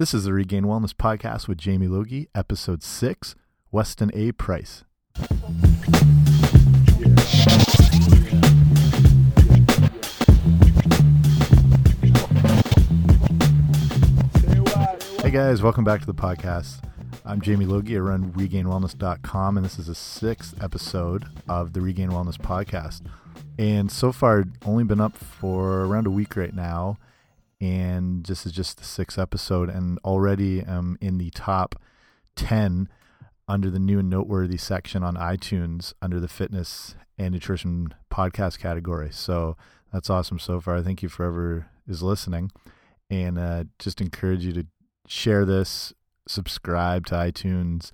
This is the Regained Wellness Podcast with Jamie Logie, Episode 6 Weston A. Price. Hey guys, welcome back to the podcast. I'm Jamie Logie. I run regainedwellness.com, and this is the sixth episode of the Regained Wellness Podcast. And so far, only been up for around a week right now and this is just the sixth episode, and already am in the top 10 under the new and noteworthy section on iTunes under the fitness and nutrition podcast category. So that's awesome so far. Thank you forever is listening, and uh, just encourage you to share this, subscribe to iTunes,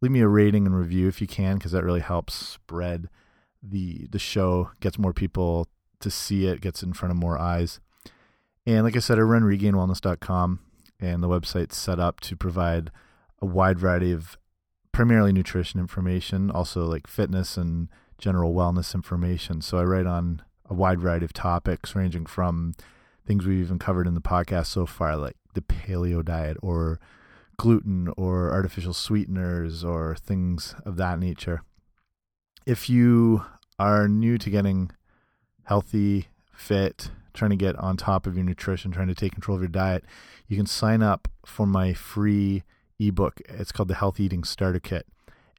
leave me a rating and review if you can, because that really helps spread the the show, gets more people to see it, gets in front of more eyes. And like I said, I run regainedwellness.com, and the website's set up to provide a wide variety of primarily nutrition information, also like fitness and general wellness information. So I write on a wide variety of topics ranging from things we've even covered in the podcast so far, like the paleo diet or gluten or artificial sweeteners or things of that nature. If you are new to getting healthy, fit, trying to get on top of your nutrition, trying to take control of your diet, you can sign up for my free ebook. It's called the Health Eating Starter Kit.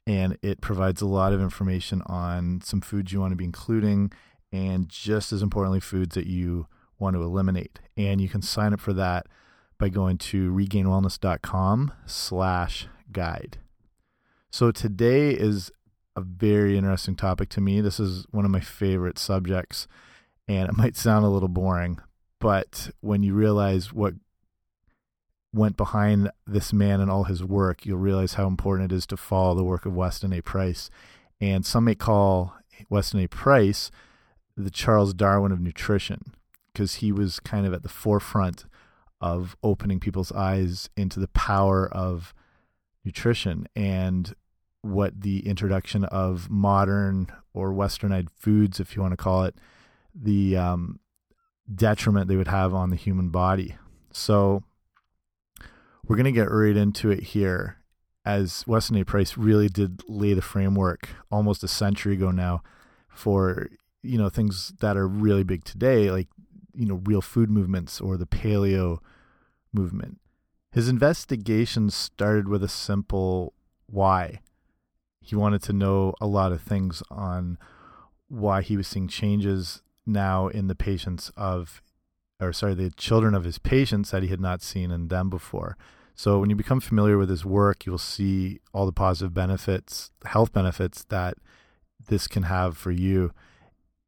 And it provides a lot of information on some foods you want to be including, and just as importantly, foods that you want to eliminate. And you can sign up for that by going to regainedwellness.com slash guide. So today is a very interesting topic to me. This is one of my favorite subjects and it might sound a little boring, but when you realize what went behind this man and all his work, you'll realize how important it is to follow the work of Weston A. Price. And some may call Weston A. Price the Charles Darwin of nutrition because he was kind of at the forefront of opening people's eyes into the power of nutrition and what the introduction of modern or westernized foods, if you want to call it, the um, detriment they would have on the human body. So we're going to get right into it here as Weston A. Price really did lay the framework almost a century ago now for, you know, things that are really big today, like, you know, real food movements or the paleo movement. His investigation started with a simple why. He wanted to know a lot of things on why he was seeing changes now in the patients of, or sorry, the children of his patients that he had not seen in them before. So when you become familiar with his work, you'll see all the positive benefits, health benefits that this can have for you.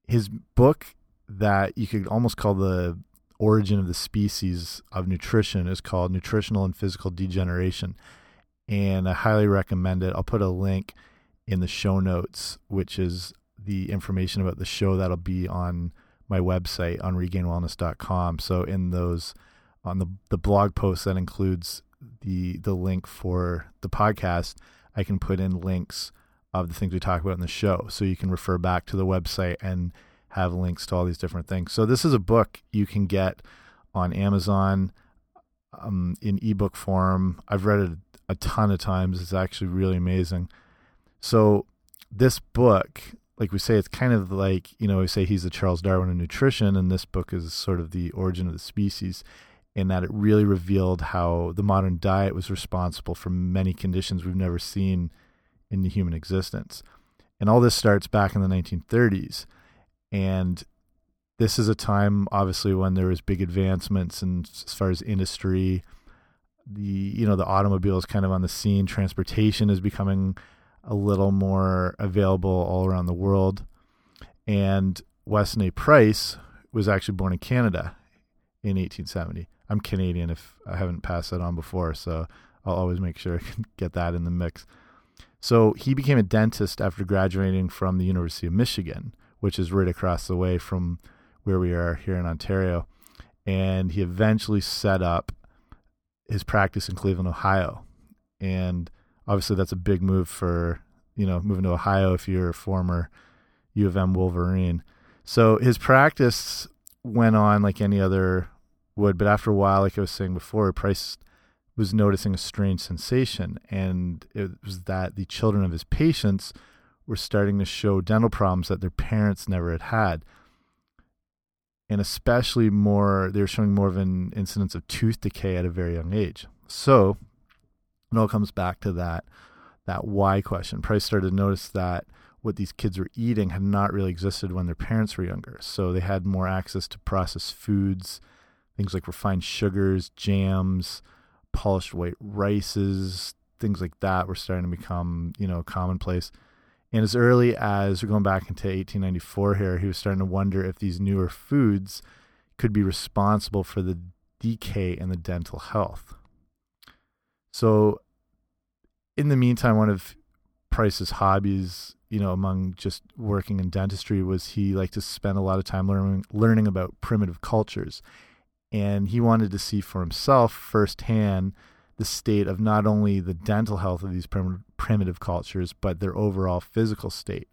His book that you could almost call the origin of the species of nutrition is called Nutritional and Physical Degeneration. And I highly recommend it. I'll put a link in the show notes, which is the information about the show that'll be on my website on regainedwellness.com. So in those on the the blog post that includes the the link for the podcast, I can put in links of the things we talk about in the show. So you can refer back to the website and have links to all these different things. So this is a book you can get on Amazon um, in ebook form. I've read it a ton of times. It's actually really amazing. So this book like we say, it's kind of like, you know, we say he's the Charles Darwin of nutrition, and this book is sort of the origin of the species, in that it really revealed how the modern diet was responsible for many conditions we've never seen in the human existence. And all this starts back in the 1930s. And this is a time, obviously, when there was big advancements in, as far as industry. The you know the automobile is kind of on the scene. Transportation is becoming a little more available all around the world. And A. Price was actually born in Canada in 1870. I'm Canadian if I haven't passed that on before, so I'll always make sure I can get that in the mix. So he became a dentist after graduating from the University of Michigan, which is right across the way from where we are here in Ontario. And he eventually set up his practice in Cleveland, Ohio. And obviously that's a big move for you know moving to Ohio if you're a former U of M Wolverine. So his practice went on like any other would, but after a while, like I was saying before, Price was noticing a strange sensation, and it was that the children of his patients were starting to show dental problems that their parents never had had. And especially more, they were showing more of an incidence of tooth decay at a very young age. So it all comes back to that that why question. Price started to notice that what these kids were eating had not really existed when their parents were younger. So they had more access to processed foods, things like refined sugars, jams, polished white rices, things like that were starting to become, you know, commonplace. And as early as we're going back into 1894 here, he was starting to wonder if these newer foods could be responsible for the decay in the dental health. So, in the meantime, one of Price's hobbies, you know, among just working in dentistry, was he liked to spend a lot of time learning learning about primitive cultures, and he wanted to see for himself firsthand the state of not only the dental health of these prim primitive cultures, but their overall physical state.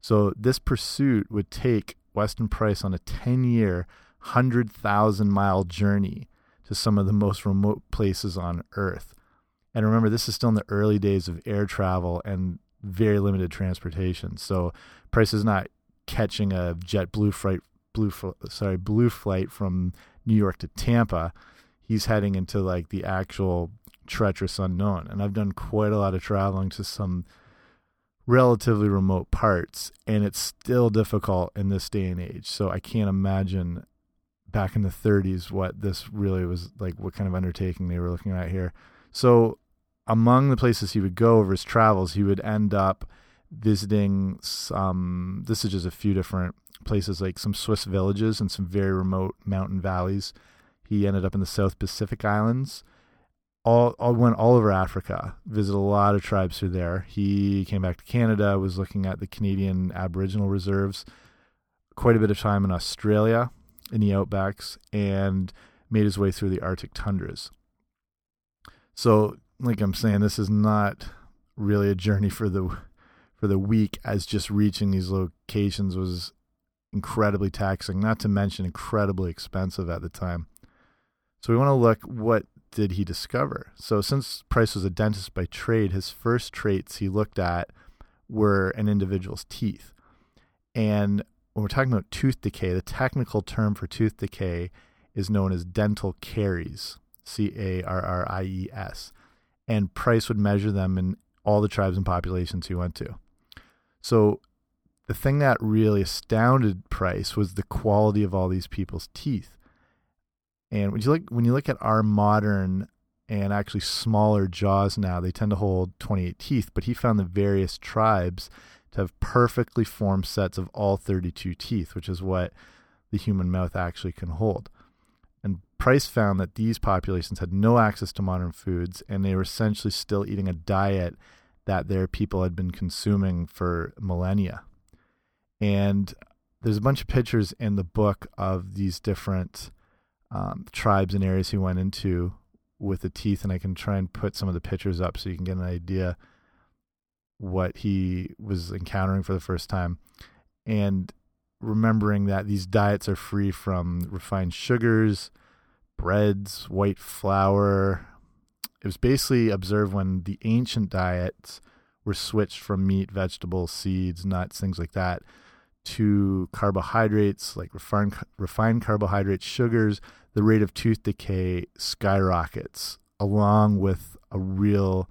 So this pursuit would take Weston Price on a 10 year, 100,000 mile journey to some of the most remote places on Earth. And remember, this is still in the early days of air travel and very limited transportation. So Price is not catching a JetBlue flight, blue, sorry, blue flight from New York to Tampa. He's heading into like the actual treacherous unknown. And I've done quite a lot of traveling to some relatively remote parts, and it's still difficult in this day and age. So I can't imagine back in the 30s what this really was like, what kind of undertaking they were looking at here. So among the places he would go over his travels, he would end up visiting some, um, this is just a few different places, like some Swiss villages and some very remote mountain valleys. He ended up in the South Pacific Islands. All, all went all over Africa, visited a lot of tribes through there. He came back to Canada, was looking at the Canadian Aboriginal reserves, quite a bit of time in Australia, in the outbacks, and made his way through the Arctic tundras. So like I'm saying, this is not really a journey for the for the weak as just reaching these locations was incredibly taxing, not to mention incredibly expensive at the time. So we want to look what did he discover? So since Price was a dentist by trade, his first traits he looked at were an individual's teeth. And when we're talking about tooth decay, the technical term for tooth decay is known as dental caries, C A R R I E S and Price would measure them in all the tribes and populations he went to. So the thing that really astounded Price was the quality of all these people's teeth. And when you look when you look at our modern and actually smaller jaws now, they tend to hold 28 teeth, but he found the various tribes to have perfectly formed sets of all 32 teeth, which is what the human mouth actually can hold. And Price found that these populations had no access to modern foods and they were essentially still eating a diet that their people had been consuming for millennia. And there's a bunch of pictures in the book of these different um, tribes and areas he went into with the teeth, and I can try and put some of the pictures up so you can get an idea what he was encountering for the first time. And remembering that these diets are free from refined sugars, breads, white flour. It was basically observed when the ancient diets were switched from meat, vegetables, seeds, nuts, things like that, to carbohydrates like refined refined carbohydrates, sugars. The rate of tooth decay skyrockets, along with a real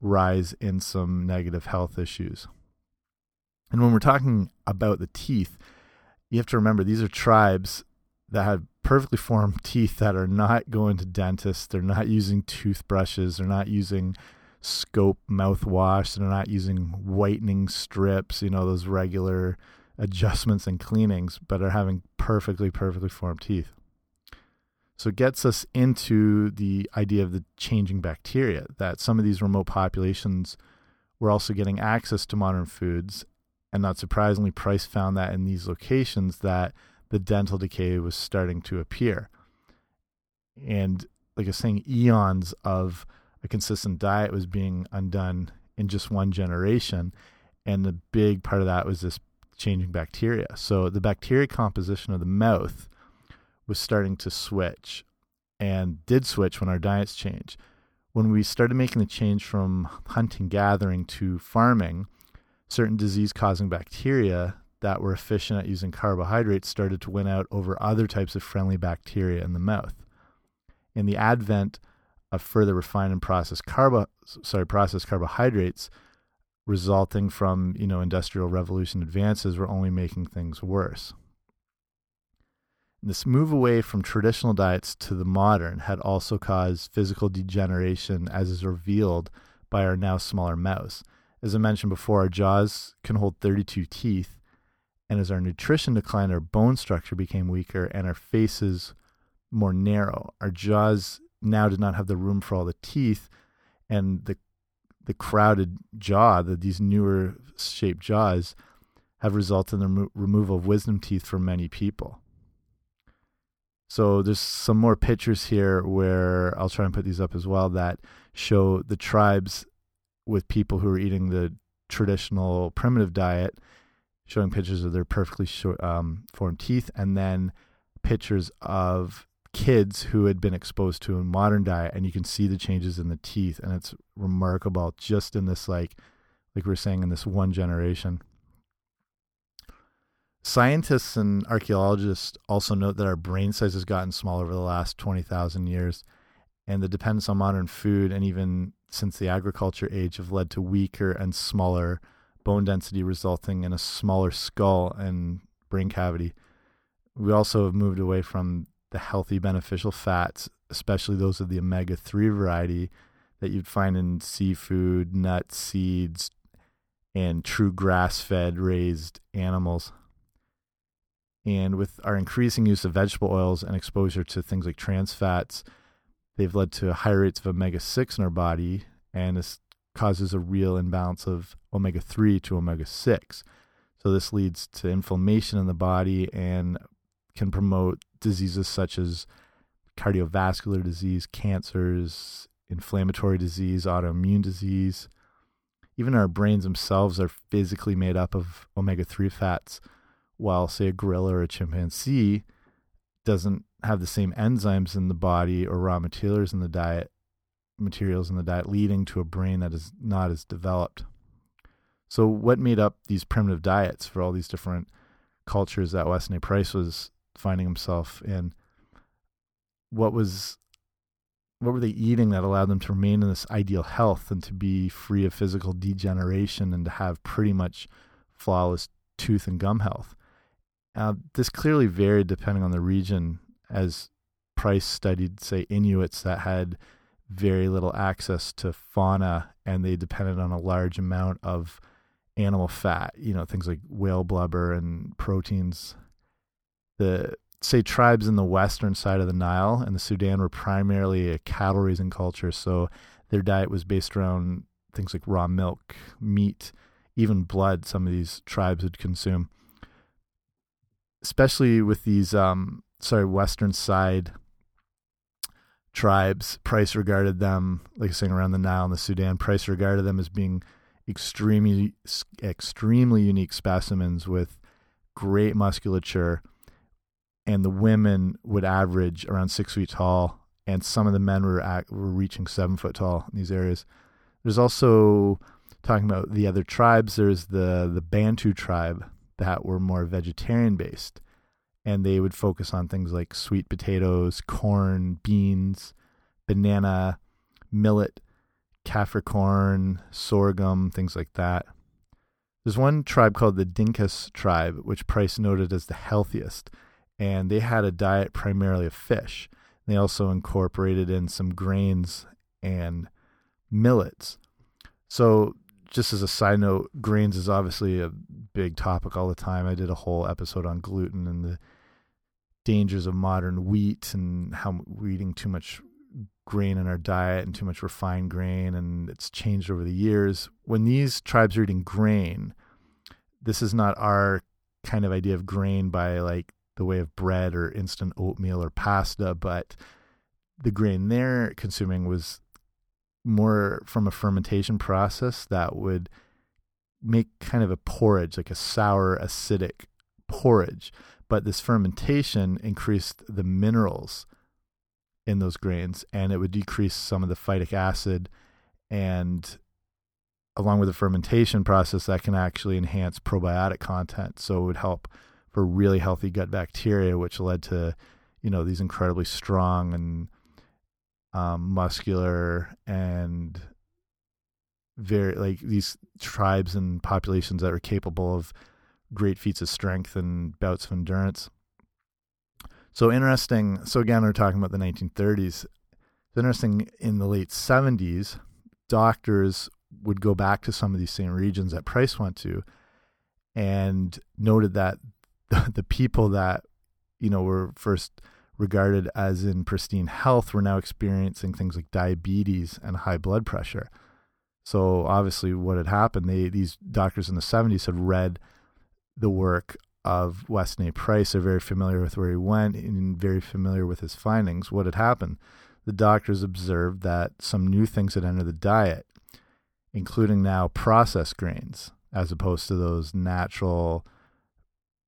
rise in some negative health issues. And when we're talking about the teeth, you have to remember these are tribes that have perfectly formed teeth that are not going to dentists. They're not using toothbrushes. They're not using scope mouthwash. They're not using whitening strips, you know, those regular adjustments and cleanings, but are having perfectly, perfectly formed teeth. So it gets us into the idea of the changing bacteria, that some of these remote populations were also getting access to modern foods and not surprisingly, Price found that in these locations that the dental decay was starting to appear. And like I was saying, eons of a consistent diet was being undone in just one generation. And the big part of that was this changing bacteria. So the bacteria composition of the mouth was starting to switch and did switch when our diets changed. when we started making the change from hunting gathering to farming, certain disease causing bacteria that were efficient at using carbohydrates started to win out over other types of friendly bacteria in the mouth. In the advent of further refined and processed carbo sorry processed carbohydrates resulting from you know industrial revolution advances were only making things worse. This move away from traditional diets to the modern had also caused physical degeneration, as is revealed by our now smaller mouse. As I mentioned before, our jaws can hold 32 teeth, and as our nutrition declined, our bone structure became weaker and our faces more narrow. Our jaws now did not have the room for all the teeth, and the the crowded jaw, that these newer shaped jaws, have resulted in the remo removal of wisdom teeth for many people. So there's some more pictures here where I'll try and put these up as well that show the tribes with people who are eating the traditional primitive diet, showing pictures of their perfectly short, um, formed teeth, and then pictures of kids who had been exposed to a modern diet, and you can see the changes in the teeth, and it's remarkable just in this like, like we are saying, in this one generation. Scientists and archaeologists also note that our brain size has gotten smaller over the last 20,000 years, and the dependence on modern food and even since the agriculture age have led to weaker and smaller bone density, resulting in a smaller skull and brain cavity. We also have moved away from the healthy, beneficial fats, especially those of the omega 3 variety that you'd find in seafood, nuts, seeds, and true grass fed raised animals. And with our increasing use of vegetable oils and exposure to things like trans fats, they've led to higher rates of omega 6 in our body. And this causes a real imbalance of omega 3 to omega 6. So this leads to inflammation in the body and can promote diseases such as cardiovascular disease, cancers, inflammatory disease, autoimmune disease. Even our brains themselves are physically made up of omega 3 fats while say a gorilla or a chimpanzee doesn't have the same enzymes in the body or raw materials in the diet materials in the diet leading to a brain that is not as developed so what made up these primitive diets for all these different cultures that Weston A. Price was finding himself in what was what were they eating that allowed them to remain in this ideal health and to be free of physical degeneration and to have pretty much flawless tooth and gum health uh, this clearly varied depending on the region, as Price studied, say, Inuits that had very little access to fauna and they depended on a large amount of animal fat, you know, things like whale blubber and proteins. The say tribes in the western side of the Nile and the Sudan were primarily a cattle raising culture, so their diet was based around things like raw milk, meat, even blood some of these tribes would consume especially with these um sorry western side tribes price regarded them like I was saying around the nile and the sudan price regarded them as being extremely extremely unique specimens with great musculature and the women would average around six feet tall and some of the men were at, were reaching seven foot tall in these areas. There's also talking about the other tribes there's the the bantu tribe that were more vegetarian based. And they would focus on things like sweet potatoes, corn, beans, banana, millet, kaffir corn, sorghum, things like that. There's one tribe called the Dinkas tribe, which Price noted as the healthiest, and they had a diet primarily of fish. They also incorporated in some grains and millets. So just as a side note, grains is obviously a big topic all the time. I did a whole episode on gluten and the dangers of modern wheat and how we're eating too much grain in our diet and too much refined grain, and it's changed over the years. When these tribes are eating grain, this is not our kind of idea of grain by like the way of bread or instant oatmeal or pasta, but the grain they're consuming was more from a fermentation process that would make kind of a porridge, like a sour, acidic porridge. But this fermentation increased the minerals in those grains, and it would decrease some of the phytic acid, and along with the fermentation process, that can actually enhance probiotic content. So it would help for really healthy gut bacteria, which led to, you know, these incredibly strong and um, muscular and very like these tribes and populations that are capable of great feats of strength and bouts of endurance. So interesting. So again, we're talking about the 1930s. It's interesting in the late 70s, doctors would go back to some of these same regions that Price went to and noted that the, the people that, you know, were first regarded as in pristine health were now experiencing things like diabetes and high blood pressure. So obviously what had happened, they these doctors in the 70s had read the work of Weston A. Price. They're very familiar with where he went and very familiar with his findings. What had happened? The doctors observed that some new things had entered the diet, including now processed grains, as opposed to those natural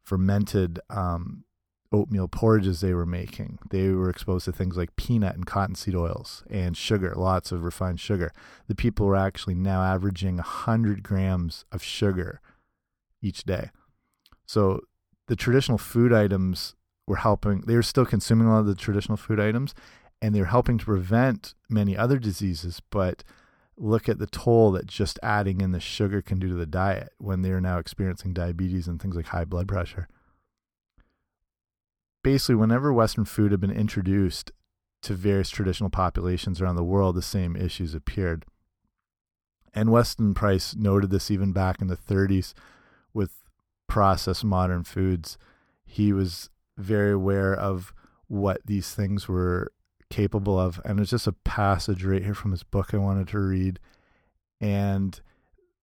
fermented um, oatmeal porridges they were making. They were exposed to things like peanut and cottonseed oils and sugar, lots of refined sugar. The people were actually now averaging 100 grams of sugar each day. So the traditional food items were helping, they were still consuming a lot of the traditional food items and they're helping to prevent many other diseases, but look at the toll that just adding in the sugar can do to the diet when they're now experiencing diabetes and things like high blood pressure. Basically, whenever Western food had been introduced to various traditional populations around the world, the same issues appeared. And Weston Price noted this even back in the 30s with processed modern foods. He was very aware of what these things were capable of. And it's just a passage right here from his book I wanted to read. And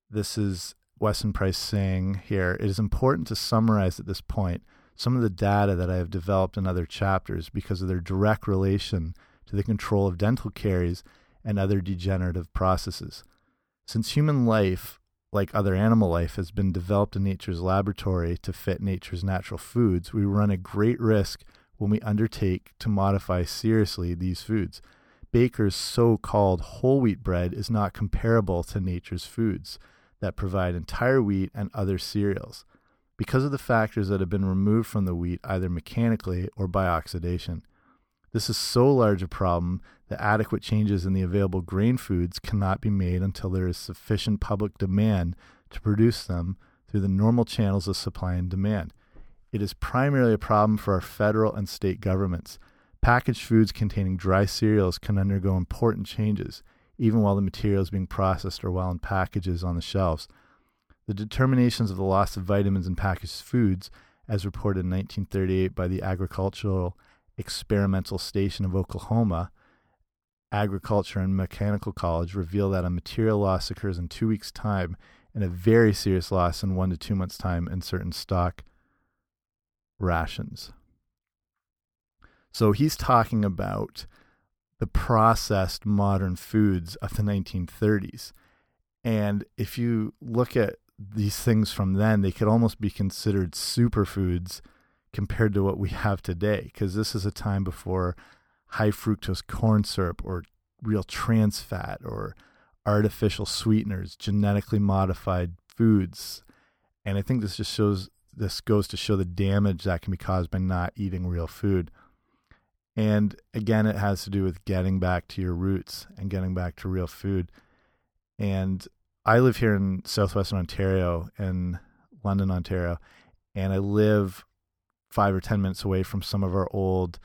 this is Weston Price saying here it is important to summarize at this point some of the data that I have developed in other chapters because of their direct relation to the control of dental caries and other degenerative processes. Since human life, like other animal life, has been developed in nature's laboratory to fit nature's natural foods, we run a great risk when we undertake to modify seriously these foods. Baker's so called whole wheat bread is not comparable to nature's foods that provide entire wheat and other cereals because of the factors that have been removed from the wheat either mechanically or by oxidation. This is so large a problem that adequate changes in the available grain foods cannot be made until there is sufficient public demand to produce them through the normal channels of supply and demand. It is primarily a problem for our federal and state governments. Packaged foods containing dry cereals can undergo important changes, even while the material is being processed or while in packages on the shelves. The determinations of the loss of vitamins in packaged foods, as reported in 1938 by the Agricultural Experimental Station of Oklahoma, Agriculture and Mechanical College, reveal that a material loss occurs in two weeks' time and a very serious loss in one to two months' time in certain stock rations. So he's talking about the processed modern foods of the 1930s. And if you look at these things from then, they could almost be considered superfoods compared to what we have today, because this is a time before high fructose corn syrup or real trans fat or artificial sweeteners, genetically modified foods. And I think this just shows this goes to show the damage that can be caused by not eating real food. And again, it has to do with getting back to your roots and getting back to real food. And I live here in southwestern Ontario, in London, Ontario, and I live five or ten minutes away from some of our old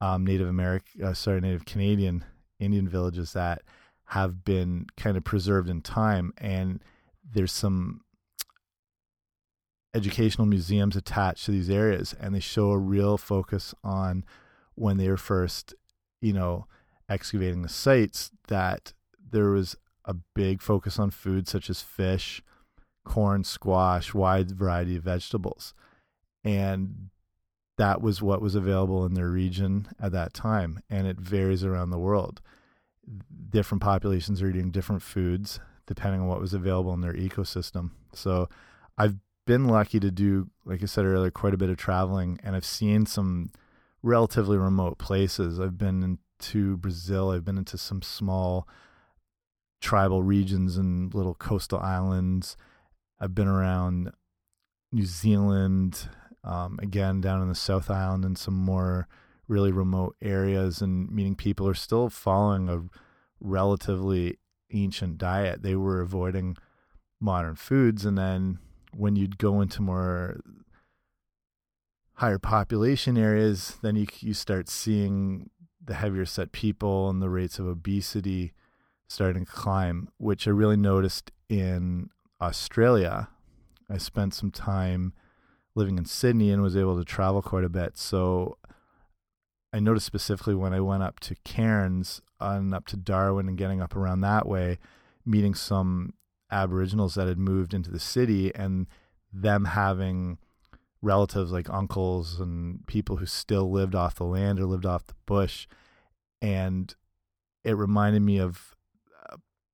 um, Native American, uh, sorry, Native Canadian Indian villages that have been kind of preserved in time. And there's some educational museums attached to these areas, and they show a real focus on when they were first, you know, excavating the sites that there was a big focus on foods such as fish, corn, squash, wide variety of vegetables. And that was what was available in their region at that time. And it varies around the world. Different populations are eating different foods depending on what was available in their ecosystem. So I've been lucky to do, like I said earlier, quite a bit of traveling, and I've seen some relatively remote places. I've been in to Brazil. I've been into some small tribal regions and little coastal islands. I've been around New Zealand, um, again down in the South Island and some more really remote areas, and meeting people are still following a relatively ancient diet. They were avoiding modern foods, and then when you'd go into more higher population areas, then you you start seeing the heavier set people and the rates of obesity starting to climb, which I really noticed in Australia. I spent some time living in Sydney and was able to travel quite a bit. So I noticed specifically when I went up to Cairns and up to Darwin and getting up around that way, meeting some Aboriginals that had moved into the city and them having relatives like uncles and people who still lived off the land or lived off the bush. And it reminded me of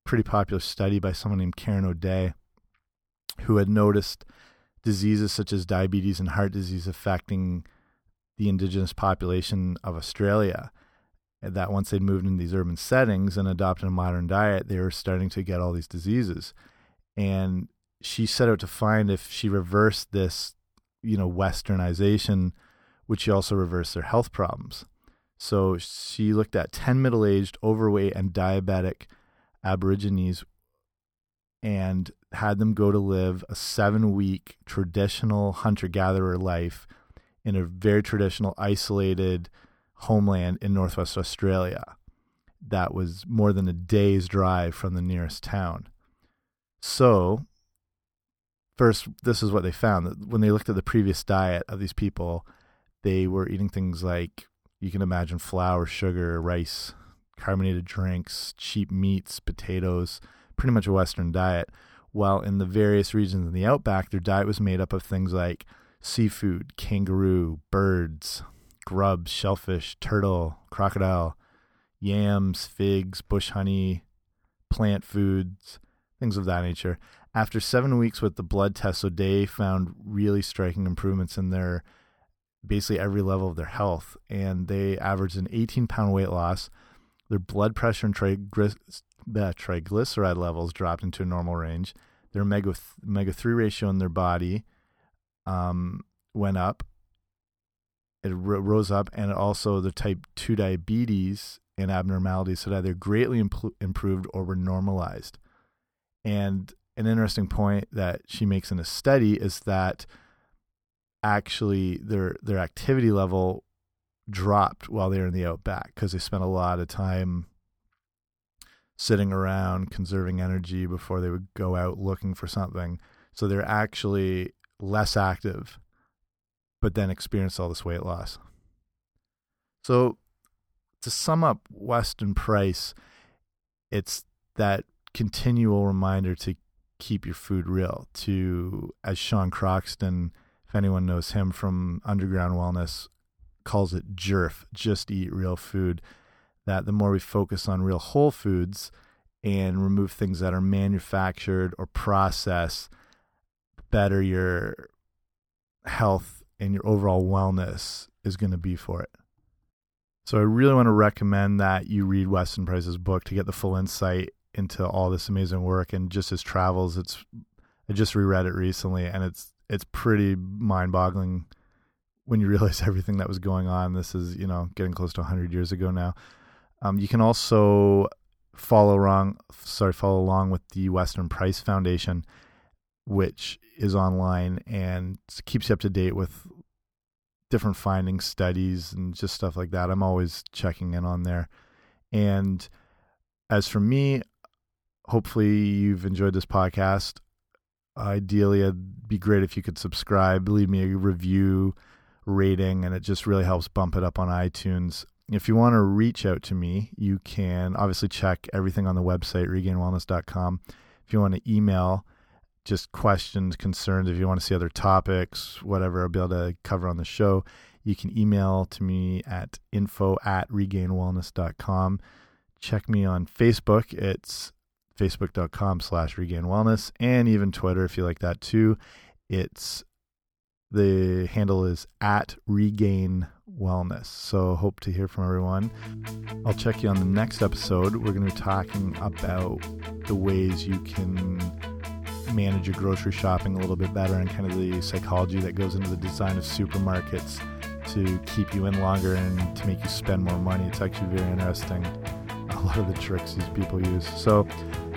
pretty popular study by someone named Kerin O'Dea, who had noticed diseases such as diabetes and heart disease affecting the indigenous population of Australia. That once they'd moved into these urban settings and adopted a modern diet, they were starting to get all these diseases. And she set out to find if she reversed this you know westernization which she also reversed their health problems so she looked at 10 middle-aged overweight and diabetic aborigines and had them go to live a seven week traditional hunter gatherer life in a very traditional isolated homeland in northwest australia that was more than a day's drive from the nearest town. So first, this is what they found when they looked at the previous diet of these people, they were eating things like you can imagine flour, sugar, rice, carbonated drinks, cheap meats, potatoes, pretty much a Western diet. While in the various regions in the outback, their diet was made up of things like seafood, kangaroo, birds, grubs, shellfish, turtle, crocodile, yams, figs, bush honey, plant foods, things of that nature after seven weeks with the blood test, so they found really striking improvements in their basically every level of their health, and they averaged an 18 pound weight loss. Their blood pressure and triglyceride levels dropped into a normal range. Their omega omega three ratio in their body um, went up. It rose up, and also the type two diabetes and abnormalities had either greatly improved or were normalized. And an interesting point that she makes in a study is that actually their their activity level dropped while they were in the outback because they spent a lot of time sitting around conserving energy before they would go out looking for something so they're actually less active but then experience all this weight loss so to sum up weston price it's that continual reminder to keep your food real. To as Sean Croxton, if anyone knows him from Underground Wellness, calls it JERF, just eat real food. That the more we focus on real whole foods and remove things that are manufactured or processed, better your health and your overall wellness is going to be for it. So I really want to recommend that you read Weston Price's book to get the full insight into all this amazing work and just his travels. It's I just reread it recently and it's it's pretty mind boggling when you realize everything that was going on. This is you know getting close to 100 years ago now. Um, you can also follow along sorry follow along with the Weston Price Foundation, which is online and keeps you up to date with different findings, studies, and just stuff like that. I'm always checking in on there. And as for me, hopefully you've enjoyed this podcast. Ideally, it'd be great if you could subscribe, leave me a review, rating, and it just really helps bump it up on iTunes. If you want to reach out to me, you can obviously check everything on the website, regainedwellness.com. If you want to email, just questions, concerns, if you want to see other topics, whatever I'll be able to cover on the show, you can email to me at info at regainedwellness.com. Check me on Facebook. It's facebook.com slash regained wellness and even Twitter if you like that too. It's the handle is at regained wellness. So, hope to hear from everyone. I'll check you on the next episode. We're going to be talking about the ways you can manage your grocery shopping a little bit better and kind of the psychology that goes into the design of supermarkets to keep you in longer and to make you spend more money. It's actually very interesting. A lot of the tricks these people use. So,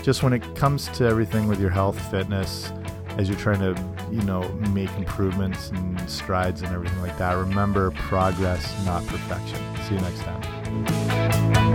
just when it comes to everything with your health, fitness, as you're trying to, you know, make improvements and strides and everything like that, remember progress, not perfection. See you next time.